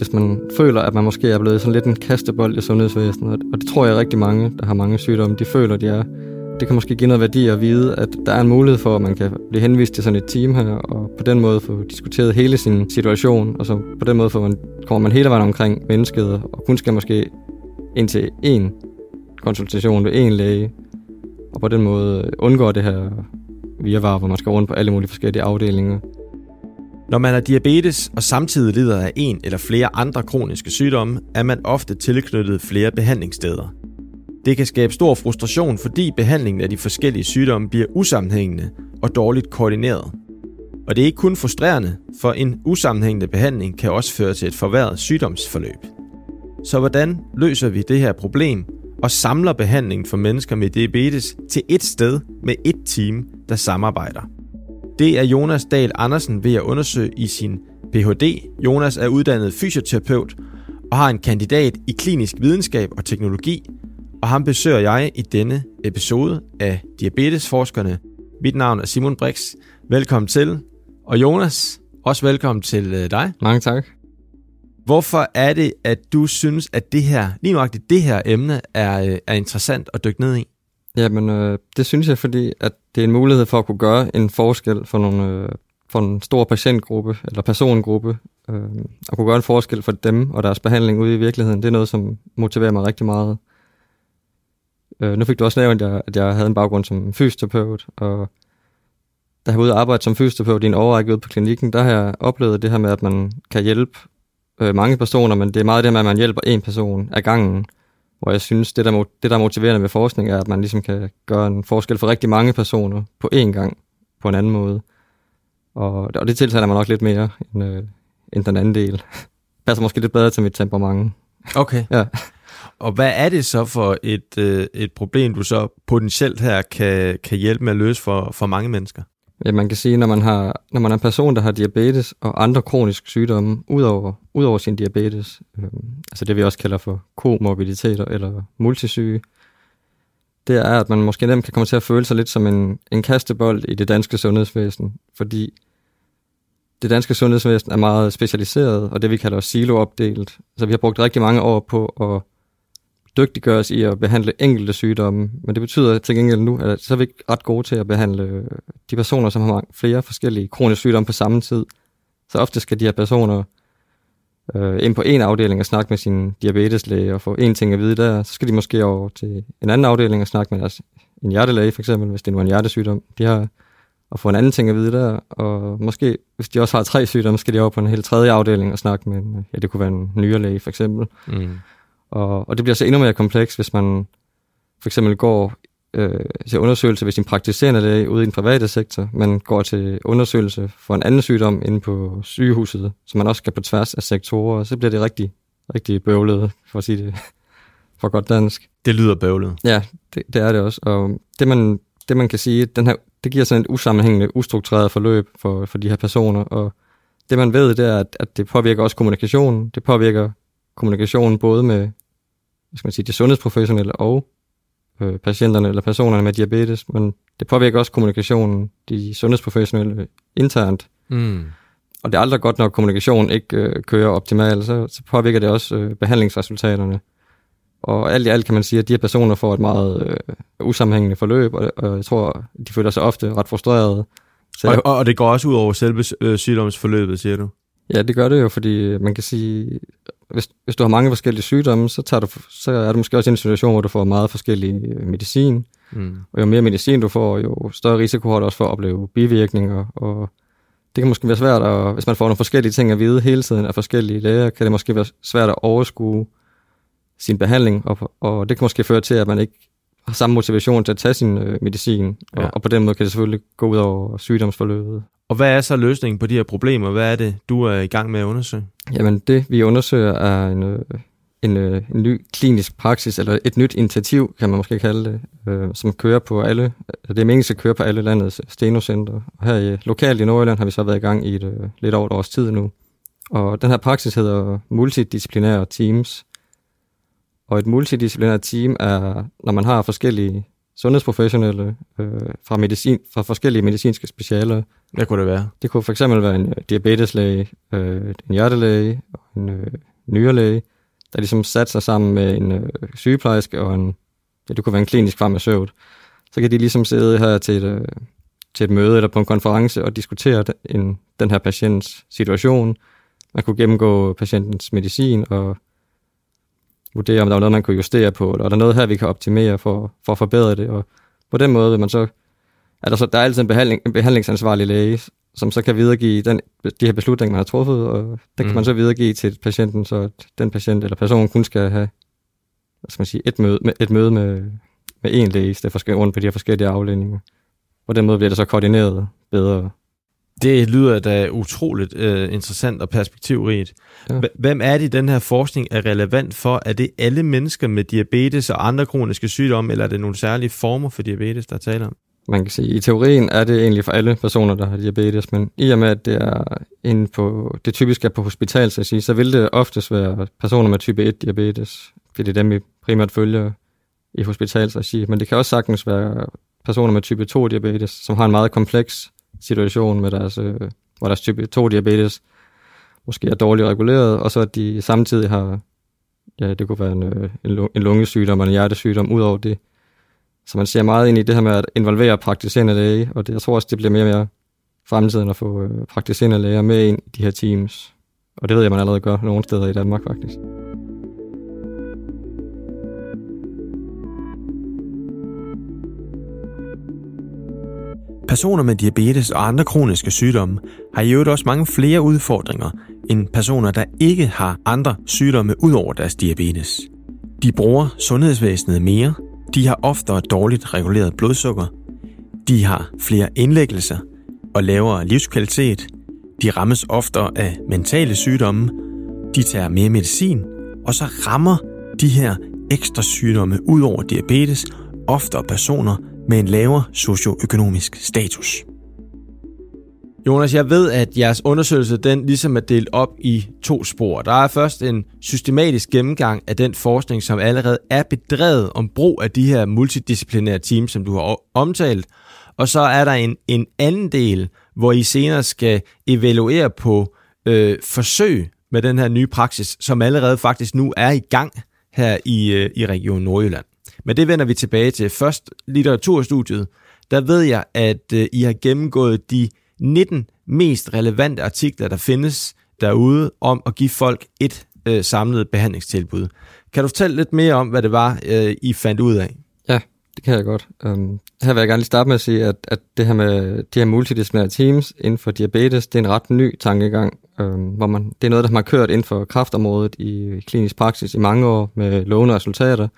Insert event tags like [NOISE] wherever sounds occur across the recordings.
hvis man føler, at man måske er blevet sådan lidt en kastebold i sundhedsvæsenet, og det tror jeg rigtig mange, der har mange sygdomme, de føler, de er. Det kan måske give noget værdi at vide, at der er en mulighed for, at man kan blive henvist til sådan et team her, og på den måde få diskuteret hele sin situation, og så på den måde får man, kommer man hele vejen omkring mennesket, og kun skal måske ind til én konsultation ved én læge, og på den måde undgår det her virvar, hvor man skal rundt på alle mulige forskellige afdelinger. Når man har diabetes og samtidig lider af en eller flere andre kroniske sygdomme, er man ofte tilknyttet flere behandlingssteder. Det kan skabe stor frustration, fordi behandlingen af de forskellige sygdomme bliver usammenhængende og dårligt koordineret. Og det er ikke kun frustrerende, for en usammenhængende behandling kan også føre til et forværret sygdomsforløb. Så hvordan løser vi det her problem og samler behandlingen for mennesker med diabetes til et sted med et team, der samarbejder? Det er Jonas Dahl Andersen ved at undersøge i sin Ph.D. Jonas er uddannet fysioterapeut og har en kandidat i klinisk videnskab og teknologi, og ham besøger jeg i denne episode af Diabetesforskerne. Mit navn er Simon Brix. Velkommen til. Og Jonas, også velkommen til øh, dig. Mange tak. Hvorfor er det, at du synes, at det her, lige nøjagtigt det her emne, er, øh, er interessant at dykke ned i? Jamen, øh, det synes jeg, fordi at det er en mulighed for at kunne gøre en forskel for, nogle, øh, for en stor patientgruppe eller persongruppe, øh, og kunne gøre en forskel for dem og deres behandling ude i virkeligheden. Det er noget, som motiverer mig rigtig meget. Øh, nu fik du også nævnt, at jeg, at jeg havde en baggrund som fysioterapeut, og da jeg var ude og arbejde som fysioterapeut i en overrække ude på klinikken, der har jeg oplevet det her med, at man kan hjælpe øh, mange personer, men det er meget det med, at man hjælper en person ad gangen. Hvor jeg synes, det der, det der er motiverende ved forskning, er, at man ligesom kan gøre en forskel for rigtig mange personer på én gang, på en anden måde. Og, og det tiltaler mig nok lidt mere end, øh, end den anden del. [LAUGHS] Passer måske lidt bedre til mit temperament. Okay. Ja. Og hvad er det så for et, øh, et problem, du så potentielt her kan, kan hjælpe med at løse for, for mange mennesker? Ja, man kan sige, når man, har, når man er en person, der har diabetes og andre kroniske sygdomme, udover, udover sin diabetes, øh, altså det vi også kalder for komorbiditeter eller multisyge, det er, at man måske nemt kan komme til at føle sig lidt som en, en kastebold i det danske sundhedsvæsen, fordi det danske sundhedsvæsen er meget specialiseret, og det vi kalder siloopdelt. Så vi har brugt rigtig mange år på at dygtiggøres i at behandle enkelte sygdomme, men det betyder til gengæld nu, at så er vi ikke ret gode til at behandle øh, de personer, som har flere forskellige kroniske sygdomme på samme tid. Så ofte skal de her personer øh, ind på en afdeling og snakke med sin diabeteslæge og få en ting at vide der. Så skal de måske over til en anden afdeling og snakke med deres, en hjertelæge for eksempel, hvis det nu er en hjertesygdom. De har og få en anden ting at vide der, og måske, hvis de også har tre sygdomme, skal de over på en helt tredje afdeling og snakke med en, ja, det kunne være en nyrelæge for eksempel. Mm. Og, og det bliver så endnu mere kompleks, hvis man for eksempel går øh, til undersøgelse ved sin praktiserende læge ude i den private sektor, men går til undersøgelse for en anden sygdom inde på sygehuset, så man også skal på tværs af sektorer, og så bliver det rigtig, rigtig bøvlet, for at sige det for godt dansk. Det lyder bøvlet. Ja, det, det er det også. Og det man, det man kan sige, den her, det giver sådan et usammenhængende, ustruktureret forløb for, for de her personer, og det man ved, det er, at, at det påvirker også kommunikationen. Det påvirker kommunikationen både med hvad skal man sige, de sundhedsprofessionelle og øh, patienterne eller personerne med diabetes, men det påvirker også kommunikationen, de sundhedsprofessionelle internt. Mm. Og det er aldrig godt, når kommunikationen ikke øh, kører optimalt, så, så påvirker det også øh, behandlingsresultaterne. Og alt i alt kan man sige, at de her personer får et meget øh, usammenhængende forløb, og, og jeg tror, de føler sig ofte ret frustrerede. Så, og, og det går også ud over selve øh, sygdomsforløbet, siger du? Ja, det gør det jo, fordi man kan sige, hvis, hvis du har mange forskellige sygdomme, så, tager du, så er du måske også i en situation, hvor du får meget forskellig øh, medicin. Mm. Og jo mere medicin du får, jo større risiko har du også for at opleve bivirkninger. Og det kan måske være svært, at, hvis man får nogle forskellige ting at vide hele tiden af forskellige læger, kan det måske være svært at overskue sin behandling, og, og det kan måske føre til, at man ikke har samme motivation til at tage sin øh, medicin, ja. og, og på den måde kan det selvfølgelig gå ud over sygdomsforløbet. Og hvad er så løsningen på de her problemer? Hvad er det, du er i gang med at undersøge? Jamen det, vi undersøger, er en, øh, en, øh, en ny klinisk praksis, eller et nyt initiativ, kan man måske kalde det, øh, som kører på alle, øh, det er meningen, at køre på alle landets stenocenter. Og her i, lokalt i Nordjylland har vi så været i gang i et, øh, lidt over et års tid nu. Og den her praksis hedder multidisciplinære teams. Og et multidisciplinært team er, når man har forskellige sundhedsprofessionelle øh, fra, medicin, fra forskellige medicinske specialer. Hvad kunne det være? Det kunne for eksempel være en øh, diabeteslæge, øh, en hjertelæge, en øh, nyrelæge, der ligesom satte sig sammen med en øh, sygeplejerske og en, ja, det kunne være en klinisk farmaceut. Så kan de ligesom sidde her til et, øh, til et møde eller på en konference og diskutere en, den her patients situation. Man kunne gennemgå patientens medicin og vurdere, om der var noget, man kunne justere på, eller er der noget her, vi kan optimere for, for at forbedre det. Og på den måde vil man så, er der, så, der er altid en, behandling, en behandlingsansvarlig læge, som så kan videregive den, de her beslutninger, man har truffet, og den mm. kan man så videregive til patienten, så den patient eller person kun skal have hvad skal man sige, et møde, med, et møde med, med en læge, i stedet for rundt på de her forskellige afledninger. På den måde bliver det så koordineret bedre. Det lyder da utroligt uh, interessant og perspektivrigt. Ja. Hvem er det i den her forskning er relevant for? Er det alle mennesker med diabetes og andre kroniske sygdomme, eller er det nogle særlige former for diabetes, der taler om? Man kan sige, i teorien er det egentlig for alle personer, der har diabetes, men i og med, at det er inde på, det typisk er på hospital, så, sige, så vil det oftest være personer med type 1 diabetes, fordi det er dem, vi primært følger i hospitalsregi, men det kan også sagtens være personer med type 2 diabetes, som har en meget kompleks situation med deres, øh, hvor deres type 2 diabetes måske er dårligt reguleret, og så at de samtidig har, ja, det kunne være en, øh, en lungesygdom eller en hjertesygdom ud over det. Så man ser meget ind i det her med at involvere praktiserende læge, og det, jeg tror også, det bliver mere og mere fremtiden at få øh, praktiserende læger med ind i de her teams. Og det ved jeg, man allerede gør nogle steder i Danmark faktisk. Personer med diabetes og andre kroniske sygdomme har i øvrigt også mange flere udfordringer end personer, der ikke har andre sygdomme ud over deres diabetes. De bruger sundhedsvæsenet mere, de har oftere dårligt reguleret blodsukker, de har flere indlæggelser og lavere livskvalitet, de rammes oftere af mentale sygdomme, de tager mere medicin, og så rammer de her ekstra sygdomme ud over diabetes oftere personer, med en lavere socioøkonomisk status. Jonas, jeg ved, at jeres undersøgelse den ligesom er delt op i to spor. Der er først en systematisk gennemgang af den forskning, som allerede er bedrevet om brug af de her multidisciplinære teams, som du har omtalt. Og så er der en, en anden del, hvor I senere skal evaluere på øh, forsøg med den her nye praksis, som allerede faktisk nu er i gang her i, øh, i Region Nordjylland. Men det vender vi tilbage til. Først litteraturstudiet. Der ved jeg, at øh, I har gennemgået de 19 mest relevante artikler, der findes derude, om at give folk et øh, samlet behandlingstilbud. Kan du fortælle lidt mere om, hvad det var, øh, I fandt ud af? Ja, det kan jeg godt. Um, her vil jeg gerne lige starte med at sige, at, at det her med de her multidisciplinære teams inden for diabetes, det er en ret ny tankegang, um, hvor man, det er noget, der har kørt inden for kraftområdet i klinisk praksis i mange år med lovende resultater.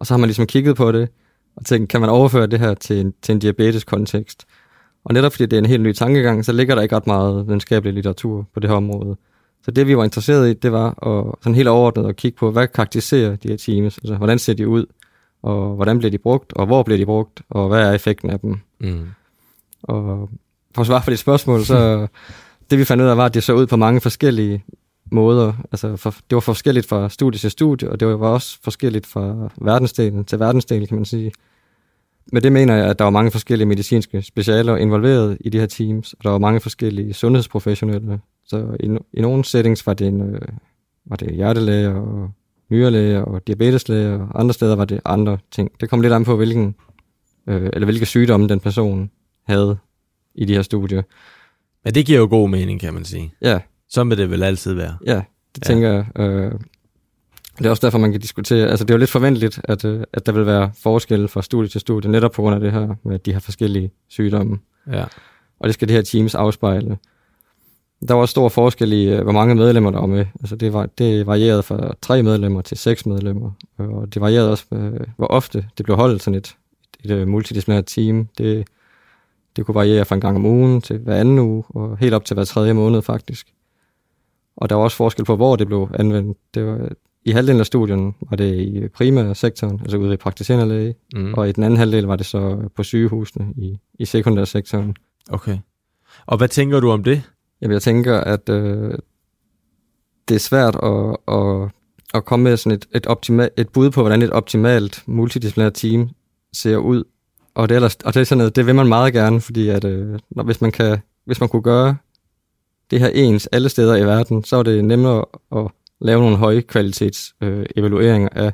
Og så har man ligesom kigget på det, og tænkt, kan man overføre det her til en, til en diabetes-kontekst? Og netop fordi det er en helt ny tankegang, så ligger der ikke ret meget videnskabelig litteratur på det her område. Så det vi var interesseret i, det var at, sådan helt overordnet at kigge på, hvad karakteriserer de her teams? Altså, hvordan ser de ud? Og hvordan bliver de brugt? Og hvor bliver de brugt? Og hvad er effekten af dem? Mm. Og for at svare på dit spørgsmål, så [LAUGHS] det vi fandt ud af var, at det så ud på mange forskellige måder. Altså, for, det var forskelligt fra studie til studie, og det var også forskelligt fra verdensdelen til verdensdel, kan man sige. Med det mener jeg, at der var mange forskellige medicinske specialer involveret i de her teams, og der var mange forskellige sundhedsprofessionelle. Så i, i nogle settings var det, en, øh, var det hjertelæger og nyrelæger og diabeteslæger, og andre steder var det andre ting. Det kom lidt an på, hvilken, øh, eller hvilke sygdomme den person havde i de her studier. Men det giver jo god mening, kan man sige. Ja, så vil det vel altid være. Ja, det ja. tænker jeg. Øh, det er også derfor, man kan diskutere. Altså, det er jo lidt forventeligt, at, øh, at der vil være forskelle fra studie til studie, netop på grund af det her med de her forskellige sygdomme. Ja. Og det skal det her teams afspejle. Der var også stor forskel i, øh, hvor mange medlemmer der var med. Altså, det, var, det varierede fra tre medlemmer til seks medlemmer. Og det varierede også, øh, hvor ofte det blev holdt sådan et, et, et multidisciplinært team. Det, det kunne variere fra en gang om ugen til hver anden uge, og helt op til hver tredje måned faktisk. Og der var også forskel på, hvor det blev anvendt. Det var, I halvdelen af studien var det i primærsektoren, altså ude i praktiserende læge, mm. og i den anden halvdel var det så på sygehusene i, i sekundærsektoren. Okay. Og hvad tænker du om det? Jamen, jeg tænker, at øh, det er svært at, at, at komme med sådan et, et, optimal, et bud på, hvordan et optimalt multidisciplinært team ser ud. Og det, er, ellers, og det er sådan noget, det vil man meget gerne, fordi at, øh, når, hvis, man kan, hvis man kunne gøre det her ens alle steder i verden, så er det nemmere at lave nogle højkvalitets øh, evalueringer af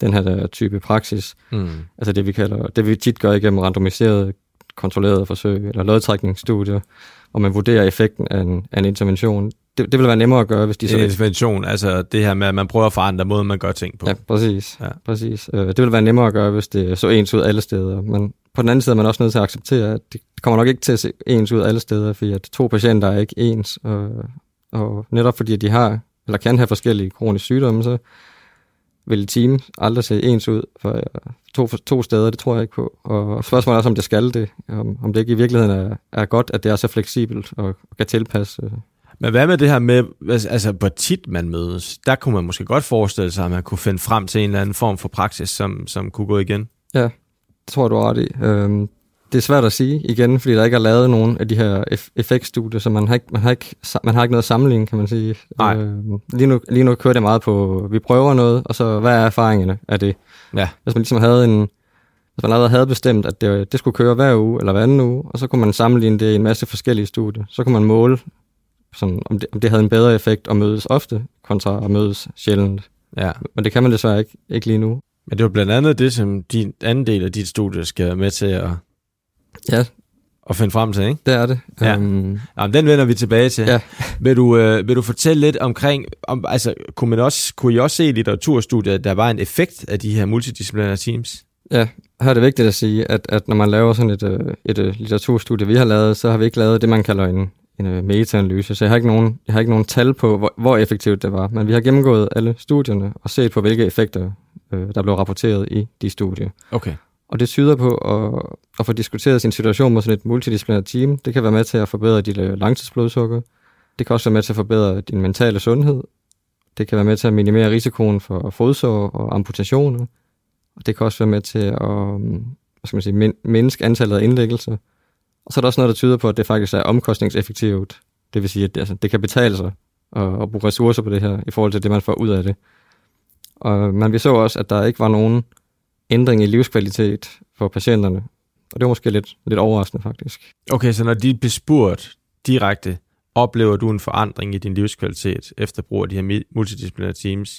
den her der type praksis. Mm. Altså det, vi kalder, det vi tit gør igennem randomiserede, kontrollerede forsøg, eller lodtrækningsstudier, hvor man vurderer effekten af en, af en intervention. Det, det vil være nemmere at gøre, hvis de så... En intervention, altså det her med, at man prøver at forandre måden, man gør ting på. Ja, præcis. Ja. Ja. præcis. Øh, det vil være nemmere at gøre, hvis det så ens ud alle steder. Men på den anden side er man også nødt til at acceptere, at det kommer nok ikke til at se ens ud alle steder, fordi at to patienter er ikke ens. Og, og netop fordi de har, eller kan have forskellige kroniske sygdomme, så vil team aldrig se ens ud for øh, to, to steder, det tror jeg ikke på. Og spørgsmålet er også, om det skal det. Om, om det ikke i virkeligheden er, er godt, at det er så fleksibelt og, og kan tilpasse. øh. Men hvad med det her med, altså hvor tit man mødes? Der kunne man måske godt forestille sig, at man kunne finde frem til en eller anden form for praksis, som, som kunne gå igen. Ja, det tror jeg, du har ret i. Øhm, det er svært at sige igen, fordi der ikke er lavet nogen af de her eff- effektstudier, så man har, ikke, man, har ikke, man har ikke noget at sammenligne, kan man sige. Nej. Øhm, lige, nu, lige nu kører det meget på, vi prøver noget, og så hvad er erfaringerne af det? Ja. Hvis man ligesom havde en, hvis man allerede havde bestemt, at det, det skulle køre hver uge eller hver anden uge, og så kunne man sammenligne det i en masse forskellige studier. Så kunne man måle, sådan, om, det, om det havde en bedre effekt at mødes ofte, kontra at mødes sjældent. Ja. Men det kan man desværre ikke, ikke lige nu. Men det var blandt andet det, som din anden del af dit studie skal være med til at, Ja, at finde frem til, ikke? det er det. Ja. Øhm, Jamen, den vender vi tilbage til. Ja. Vil, du, øh, vil du fortælle lidt omkring, om, altså, kunne, man også, kunne I også se i litteraturstudiet, at der var en effekt af de her multidisciplinære teams? Ja, her er det vigtigt at sige, at, at når man laver sådan et, øh, et, et litteraturstudie, vi har lavet, så har vi ikke lavet det, man kalder en, en øh, meta-analyse. Så jeg har, ikke nogen, jeg har ikke nogen tal på, hvor, hvor effektivt det var. Men vi har gennemgået alle studierne og set på, hvilke effekter, øh, der blev rapporteret i de studier. Okay. Og det tyder på at, at få diskuteret sin situation med sådan et multidisciplinært team. Det kan være med til at forbedre dit øh, langtidsblodsukker. Det kan også være med til at forbedre din mentale sundhed. Det kan være med til at minimere risikoen for fodsår og amputationer. Og det kan også være med til at um, hvad skal man sige, min- mindske antallet af indlæggelser. Og så er der også noget, der tyder på, at det faktisk er omkostningseffektivt. Det vil sige, at det, altså, det kan betale sig at, at bruge ressourcer på det her, i forhold til det, man får ud af det. Og, men vi så også, at der ikke var nogen ændring i livskvalitet for patienterne. Og det var måske lidt, lidt overraskende, faktisk. Okay, så når de bliver spurgt direkte, oplever du en forandring i din livskvalitet efter brug af de her multidisciplinære teams,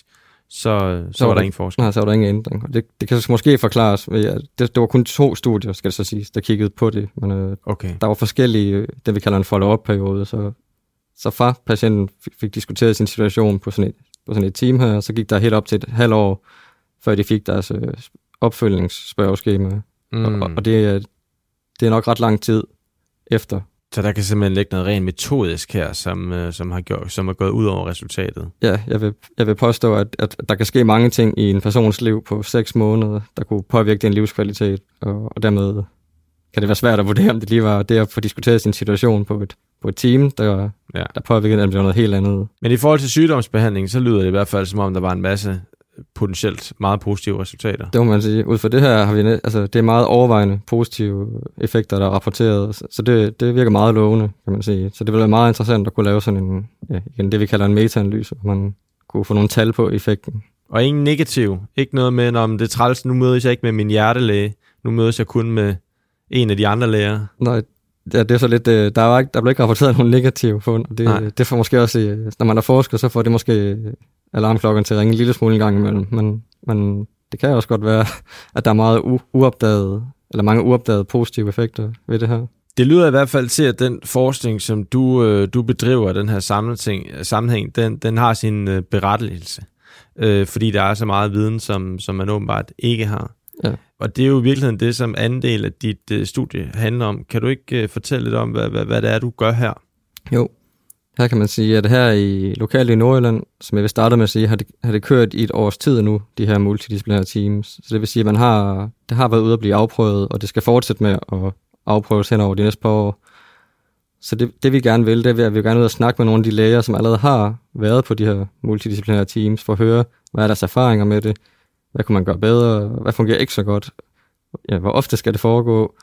så, så, så var der det- ingen forskel. Nej, så var der ingen ændring. Det, det kan så måske forklares ved, at det, det var kun to studier, skal det så siges, der kiggede på det. Men øh, Okay. der var forskellige, øh, det vi kalder en follow-up-periode, så, så fra patienten fik, fik diskuteret sin situation på sådan, et, på sådan et team her, så gik der helt op til et halvt år, før de fik deres øh, opfølgningsspørgeskema. Mm. Og, og det, er, det er nok ret lang tid efter. Så der kan simpelthen ligge noget rent metodisk her, som, øh, som, har gjort, som er gået ud over resultatet. Ja, jeg vil, jeg vil påstå, at, at der kan ske mange ting i en persons liv på seks måneder, der kunne påvirke din livskvalitet, og, og dermed kan det være svært at vurdere, om det lige var det at få diskuteret sin situation på et, på et team, der, Ja. der påvirkede, om det var noget helt andet. Men i forhold til sygdomsbehandling, så lyder det i hvert fald som om, der var en masse potentielt meget positive resultater. Det må man sige. Ud fra det her har vi, altså det er meget overvejende positive effekter, der er rapporteret, så- det, det virker meget lovende, kan man sige. Så det vil være meget interessant at kunne lave sådan en, ja, igen, det vi kalder en meta-analyse, hvor man kunne få nogle tal på effekten. Og ingen negativ. Ikke noget med, om det er træls, nu mødes jeg ikke med min hjertelæge. Nu mødes jeg kun med en af de andre læger. Nej, ja, det er så lidt, øh, der, er ikke, der bliver ikke rapporteret nogen negative fund, og Nej. det, det får måske også, øh, når man er forsker, så får det måske øh, alarmklokken til at ringe en lille smule en gang imellem, men, men det kan også godt være, [LAUGHS] at der er meget u- uopdagede, eller mange uopdagede positive effekter ved det her. Det lyder i hvert fald til, at den forskning, som du, øh, du bedriver, den her sammenhæng, sammenhæng den, den har sin øh, berettigelse. Øh, fordi der er så meget viden, som, som man åbenbart ikke har. Ja. Og det er jo i virkeligheden det, som anden del af dit øh, studie handler om. Kan du ikke øh, fortælle lidt om, hvad, hvad, hvad det er, du gør her? Jo, her kan man sige, at her i lokalt i Nordjylland, som jeg vil starte med at sige, har det, har det kørt i et års tid nu, de her multidisciplinære teams. Så det vil sige, at man har, det har været ude at blive afprøvet, og det skal fortsætte med at afprøves hen over de næste par år. Så det, det vi gerne vil, det er, at vi vil gerne ud og snakke med nogle af de læger, som allerede har været på de her multidisciplinære teams, for at høre, hvad er deres erfaringer med det, hvad kunne man gøre bedre, hvad fungerer ikke så godt, ja, hvor ofte skal det foregå,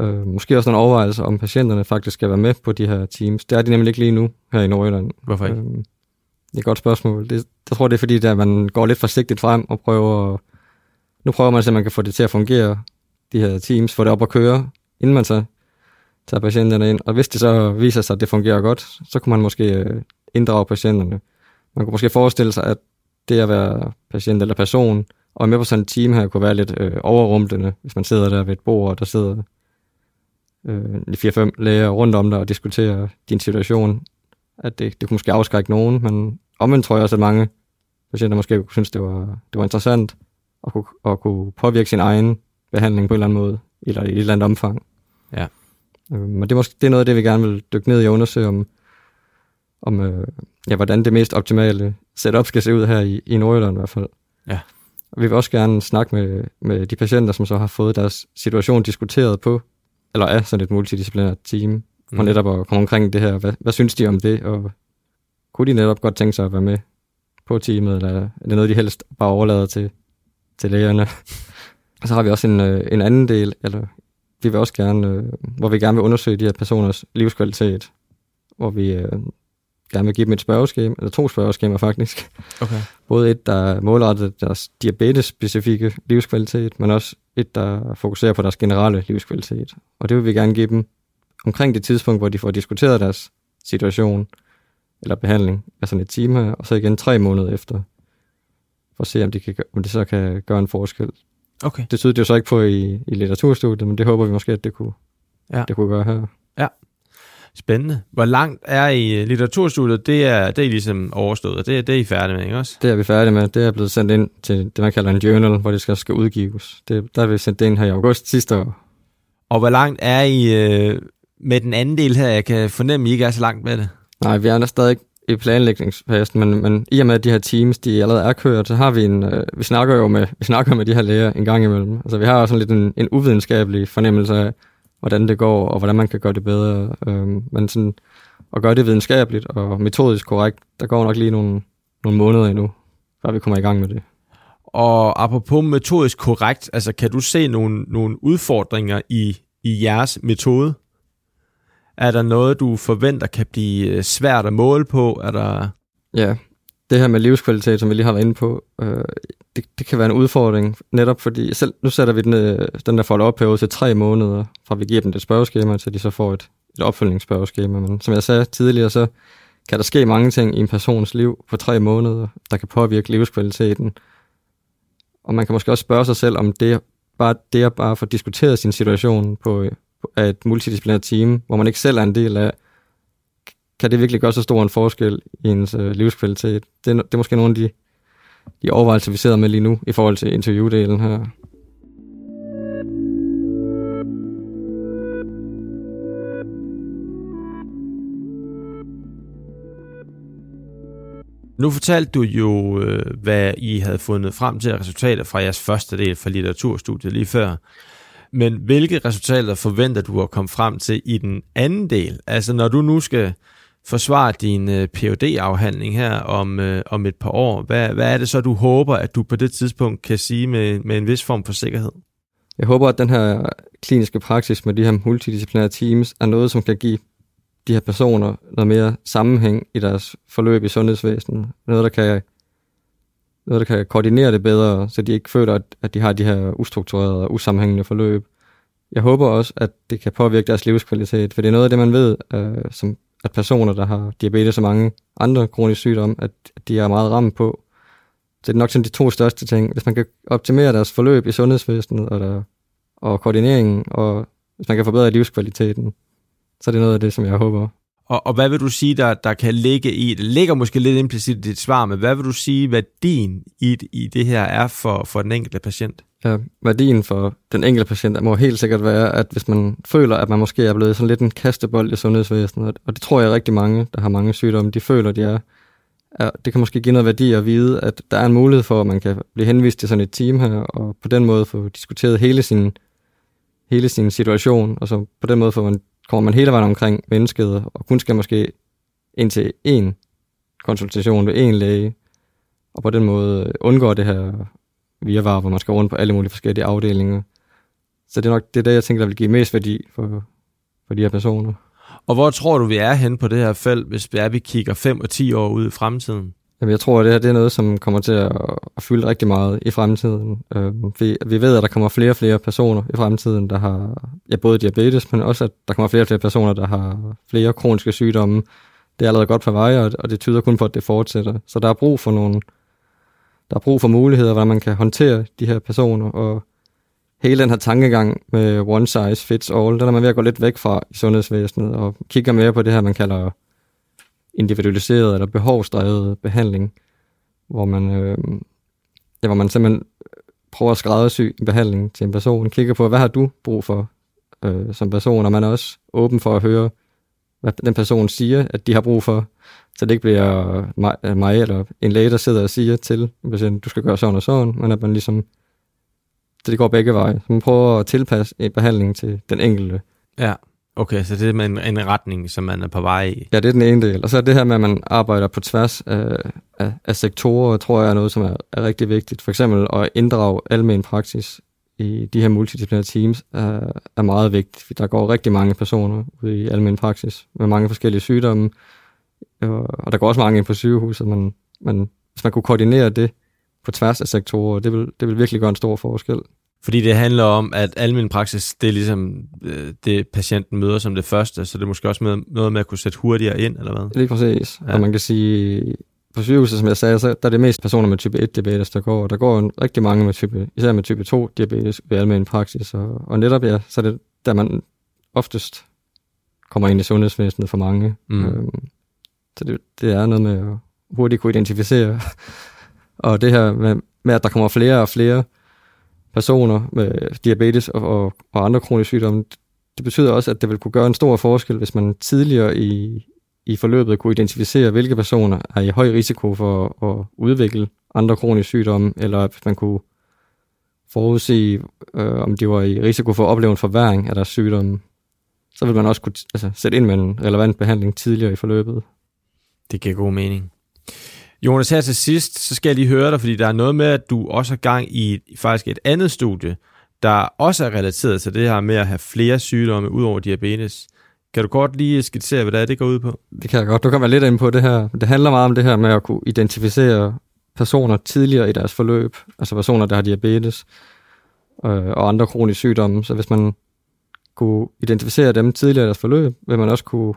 Øh, måske også nogle overvejelser, om patienterne faktisk skal være med på de her teams. Det er de nemlig ikke lige nu her i Nordjylland. Hvorfor ikke? Øh, det er et godt spørgsmål. Det, jeg tror, det er fordi, at man går lidt forsigtigt frem og prøver... Nu prøver man at se, om man kan få det til at fungere, de her teams, få det op at køre, inden man så tager patienterne ind. Og hvis det så viser sig, at det fungerer godt, så kunne man måske øh, inddrage patienterne. man kunne måske forestille sig, at det at være patient eller person, og med på sådan et team her, kunne være lidt øh, overrumplende, hvis man sidder der ved et bord, og der sidder øh, 4-5 læger rundt om dig og diskuterer din situation. At det, det kunne måske afskrække nogen, men omvendt tror jeg også, at mange patienter måske kunne synes, det var, det var interessant at kunne, at kunne påvirke sin egen behandling på en eller anden måde, eller i et eller andet omfang. Ja. Øh, men det er, måske, det er noget af det, vi gerne vil dykke ned i og undersøge om, om øh, ja, hvordan det mest optimale setup skal se ud her i, i Nordjylland i hvert fald. Ja. Og vi vil også gerne snakke med, med de patienter, som så har fået deres situation diskuteret på, eller er sådan et multidisciplinært team, mm. og netop at komme omkring det her. Hvad, hvad synes de om det, og kunne de netop godt tænke sig at være med på teamet, eller er det noget, de helst bare overlader til, til lægerne? [LAUGHS] og så har vi også en, øh, en anden del, eller vi vil også gerne, øh, hvor vi gerne vil undersøge de her personers livskvalitet, hvor vi øh, gerne vil give dem et spørgeskema, eller to spørgeskemaer faktisk. Okay. [LAUGHS] Både et, der er målrettet deres diabetes-specifikke livskvalitet, men også et, der fokuserer på deres generelle livskvalitet. Og det vil vi gerne give dem omkring det tidspunkt, hvor de får diskuteret deres situation eller behandling sådan et team her, og så igen tre måneder efter, for at se, om, de kan, om det så kan gøre en forskel. Okay. Det tyder det jo så ikke på i, i litteraturstudiet, men det håber vi måske, at det kunne, Ja. det kunne gøre her. Spændende. Hvor langt er I øh, litteraturstudiet? Det er, det er I ligesom overstået, og det, det er I færdige med, ikke også? Det er vi færdige med. Det er blevet sendt ind til det, man kalder en journal, hvor det skal, skal udgives. Det, der er vi sendt det ind her i august sidste år. Og hvor langt er I øh, med den anden del her? Jeg kan fornemme, at I ikke er så langt med det. Nej, vi er der stadig i planlægningsfasen, men, men i og med, at de her teams, de allerede er kørt, så har vi en, øh, vi snakker jo med, [LAUGHS] vi snakker med de her læger en gang imellem. Altså vi har også sådan lidt en, en uvidenskabelig fornemmelse af, hvordan det går, og hvordan man kan gøre det bedre. Øhm, men sådan, at gøre det videnskabeligt og metodisk korrekt, der går nok lige nogle, nogle måneder endnu, før vi kommer i gang med det. Og apropos metodisk korrekt, altså kan du se nogle, nogle udfordringer i, i jeres metode? Er der noget, du forventer kan blive øh, svært at måle på? Er der... Ja, det her med livskvalitet, som vi lige har været inde på, øh, det, det kan være en udfordring, netop fordi, selv, nu sætter vi den, øh, den der follow-up-periode til tre måneder, fra vi giver dem det spørgeskema, til de så får et, et opfølgningsspørgeskema. Men som jeg sagde tidligere, så kan der ske mange ting i en persons liv på tre måneder, der kan påvirke livskvaliteten. Og man kan måske også spørge sig selv, om det bare det at bare få diskuteret sin situation på, på af et multidisciplinært team, hvor man ikke selv er en del af, kan det virkelig gøre så stor en forskel i ens øh, livskvalitet? Det, er, det er måske nogle af de, de overvejelser, vi sidder med lige nu i forhold til interviewdelen her. Nu fortalte du jo, øh, hvad I havde fundet frem til resultater fra jeres første del fra litteraturstudiet lige før. Men hvilke resultater forventer du at komme frem til i den anden del? Altså når du nu skal forsvare din øh, phd afhandling her om, øh, om et par år, hvad, hvad er det så, du håber, at du på det tidspunkt kan sige med, med en vis form for sikkerhed? Jeg håber, at den her kliniske praksis med de her multidisciplinære teams er noget, som kan give de her personer noget mere sammenhæng i deres forløb i sundhedsvæsenet. Noget, der kan, noget, der kan koordinere det bedre, så de ikke føler, at, at de har de her ustrukturerede og usammenhængende forløb. Jeg håber også, at det kan påvirke deres livskvalitet, for det er noget af det, man ved, øh, som, at personer, der har diabetes og mange andre kroniske sygdomme, at, at de er meget ramt på. Så det er nok sådan de to største ting. Hvis man kan optimere deres forløb i sundhedsvæsenet og, der, og koordineringen, og hvis man kan forbedre livskvaliteten, så er det noget af det, som jeg håber. Og, og hvad vil du sige, der, der kan ligge i, det ligger måske lidt implicit i dit svar, men hvad vil du sige, værdien i, i det her er for, for den enkelte patient? Ja, værdien for den enkelte patient må helt sikkert være, at hvis man føler, at man måske er blevet sådan lidt en kastebold i sundhedsvæsenet, og det tror jeg rigtig mange, der har mange sygdomme, de føler, de er, er, det kan måske give noget værdi at vide, at der er en mulighed for, at man kan blive henvist til sådan et team her, og på den måde få diskuteret hele sin, hele sin situation, og så på den måde får man kommer man hele vejen omkring mennesket, og kun skal måske ind til én konsultation ved én læge, og på den måde undgår det her virvar, hvor man skal rundt på alle mulige forskellige afdelinger. Så det er nok det, er det jeg tænker, der vil give mest værdi for, for de her personer. Og hvor tror du, vi er hen på det her felt, hvis vi, er, vi kigger 5 og 10 år ud i fremtiden? Jamen, jeg tror, at det her det er noget, som kommer til at, at fylde rigtig meget i fremtiden. Øh, vi, vi ved, at der kommer flere og flere personer i fremtiden, der har ja, både diabetes, men også, at der kommer flere og flere personer, der har flere kroniske sygdomme, det er allerede godt på vej, og, og det tyder kun på, at det fortsætter. Så der er brug for nogle, der er brug for muligheder, hvor man kan håndtere de her personer, og hele den her tankegang med one size fits all, den er man ved at gå lidt væk fra i sundhedsvæsenet, og kigger mere på det her, man kalder individualiseret eller behovsdrevet behandling, hvor man, øh, ja, hvor man simpelthen prøver at skræddersy en behandling til en person, kigger på, hvad har du brug for øh, som person, og man er også åben for at høre, hvad den person siger, at de har brug for, så det ikke bliver mig, øh, mig eller en læge, der sidder og siger til en patient, du skal gøre sådan og sådan, men at man ligesom, så det går begge veje. Så man prøver at tilpasse en behandling til den enkelte. Ja, okay, så det er en, en retning, som man er på vej i. Ja, det er den ene del. Og så er det her med, at man arbejder på tværs af, af, af sektorer, tror jeg er noget, som er, er rigtig vigtigt. For eksempel at inddrage almen praksis i de her multidisciplinære teams er, er meget vigtigt. Der går rigtig mange personer ud i almen praksis med mange forskellige sygdomme, og der går også mange ind på sygehuset, men, men hvis man kunne koordinere det på tværs af sektorer, det vil, det vil virkelig gøre en stor forskel. Fordi det handler om, at almen praksis, det er ligesom øh, det, patienten møder som det første, så det er måske også med, noget med at kunne sætte hurtigere ind, eller hvad? Lige præcis. Ja. Og man kan sige, på sygehuset, som jeg sagde, så der er det mest personer med type 1 diabetes, der går. Der går en, rigtig mange med type, især med type 2 diabetes ved almen praksis. Og, og netop ja, så er det der man oftest kommer ind i sundhedsvæsenet for mange. Mm. Øhm, så det, det er noget med at hurtigt kunne identificere. [LAUGHS] og det her med, med, at der kommer flere og flere personer med diabetes og, og, og andre kroniske sygdomme, det betyder også, at det vil kunne gøre en stor forskel, hvis man tidligere i, i forløbet kunne identificere, hvilke personer er i høj risiko for at udvikle andre kroniske sygdomme, eller hvis man kunne forudse, øh, om de var i risiko for at opleve en forværing af deres sygdomme, så vil man også kunne altså, sætte ind med en relevant behandling tidligere i forløbet. Det giver god mening. Jonas, her til sidst, så skal jeg lige høre dig, fordi der er noget med, at du også har gang i faktisk et andet studie, der også er relateret til det her med at have flere sygdomme ud over diabetes. Kan du kort lige skitsere, hvad det er, det går ud på? Det kan jeg godt. Du kommer lidt ind på det her. Det handler meget om det her med at kunne identificere personer tidligere i deres forløb, altså personer, der har diabetes øh, og andre kroniske sygdomme. Så hvis man kunne identificere dem tidligere i deres forløb, vil man også kunne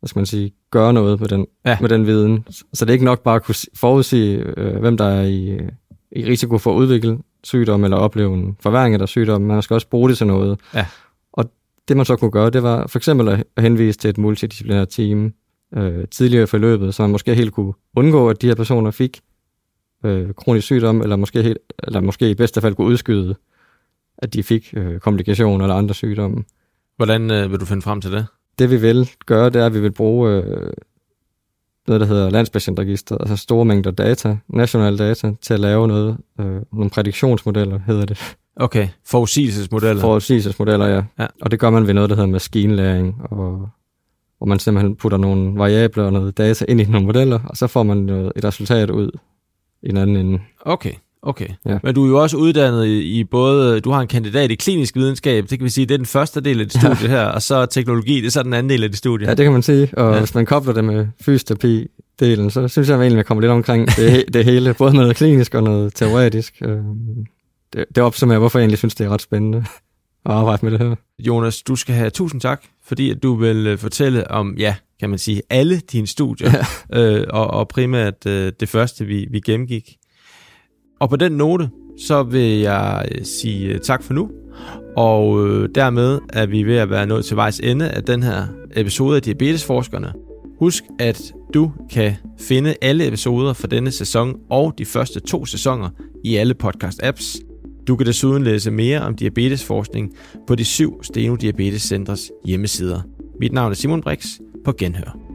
hvad skal man sige, gøre noget med den, ja. med den viden. Så det er ikke nok bare at kunne forudsige, øh, hvem der er i, i risiko for at udvikle sygdom eller opleve en forværing af deres sygdom. Man skal også bruge det til noget. Ja. Og det man så kunne gøre, det var for eksempel at henvise til et multidisciplinært team øh, tidligere i forløbet, så man måske helt kunne undgå, at de her personer fik øh, kronisk sygdom, eller måske, helt, eller måske i bedste fald kunne udskyde, at de fik øh, komplikationer eller andre sygdomme. Hvordan øh, vil du finde frem til det? Det vi vil gøre, det er, at vi vil bruge øh, noget, der hedder landspatientregisteret, altså store mængder data, nationale data, til at lave noget, øh, nogle prædiktionsmodeller, hedder det. Okay, forudsigelsesmodeller. Forudsigelsesmodeller, ja. ja. Og det gør man ved noget, der hedder maskinlæring, og, hvor man simpelthen putter nogle variabler og noget data ind i nogle modeller, og så får man noget, et resultat ud i en anden ende. Okay. Okay, ja. men du er jo også uddannet i, i både, du har en kandidat i klinisk videnskab, det kan vi sige, det er den første del af det studie her, og så teknologi, det er så den anden del af det studie. Ja, det kan man sige, og ja. hvis man kobler det med fysioterapi delen, så synes jeg egentlig, at man kommer lidt omkring det, [LAUGHS] det hele, både noget klinisk og noget teoretisk. Øhm, det, det opsummerer, hvorfor jeg egentlig synes, det er ret spændende at arbejde med det her. Jonas, du skal have tusind tak, fordi at du vil øh, fortælle om, ja, kan man sige, alle dine studier, ja. øh, og, og primært øh, det første, vi, vi gennemgik. Og på den note, så vil jeg øh, sige øh, tak for nu, og øh, dermed er vi ved at være nået til vejs ende af den her episode af Diabetesforskerne. Husk, at du kan finde alle episoder fra denne sæson og de første to sæsoner i alle podcast-apps. Du kan desuden læse mere om diabetesforskning på de syv Steno Diabetes Centers hjemmesider. Mit navn er Simon Brix. På genhør.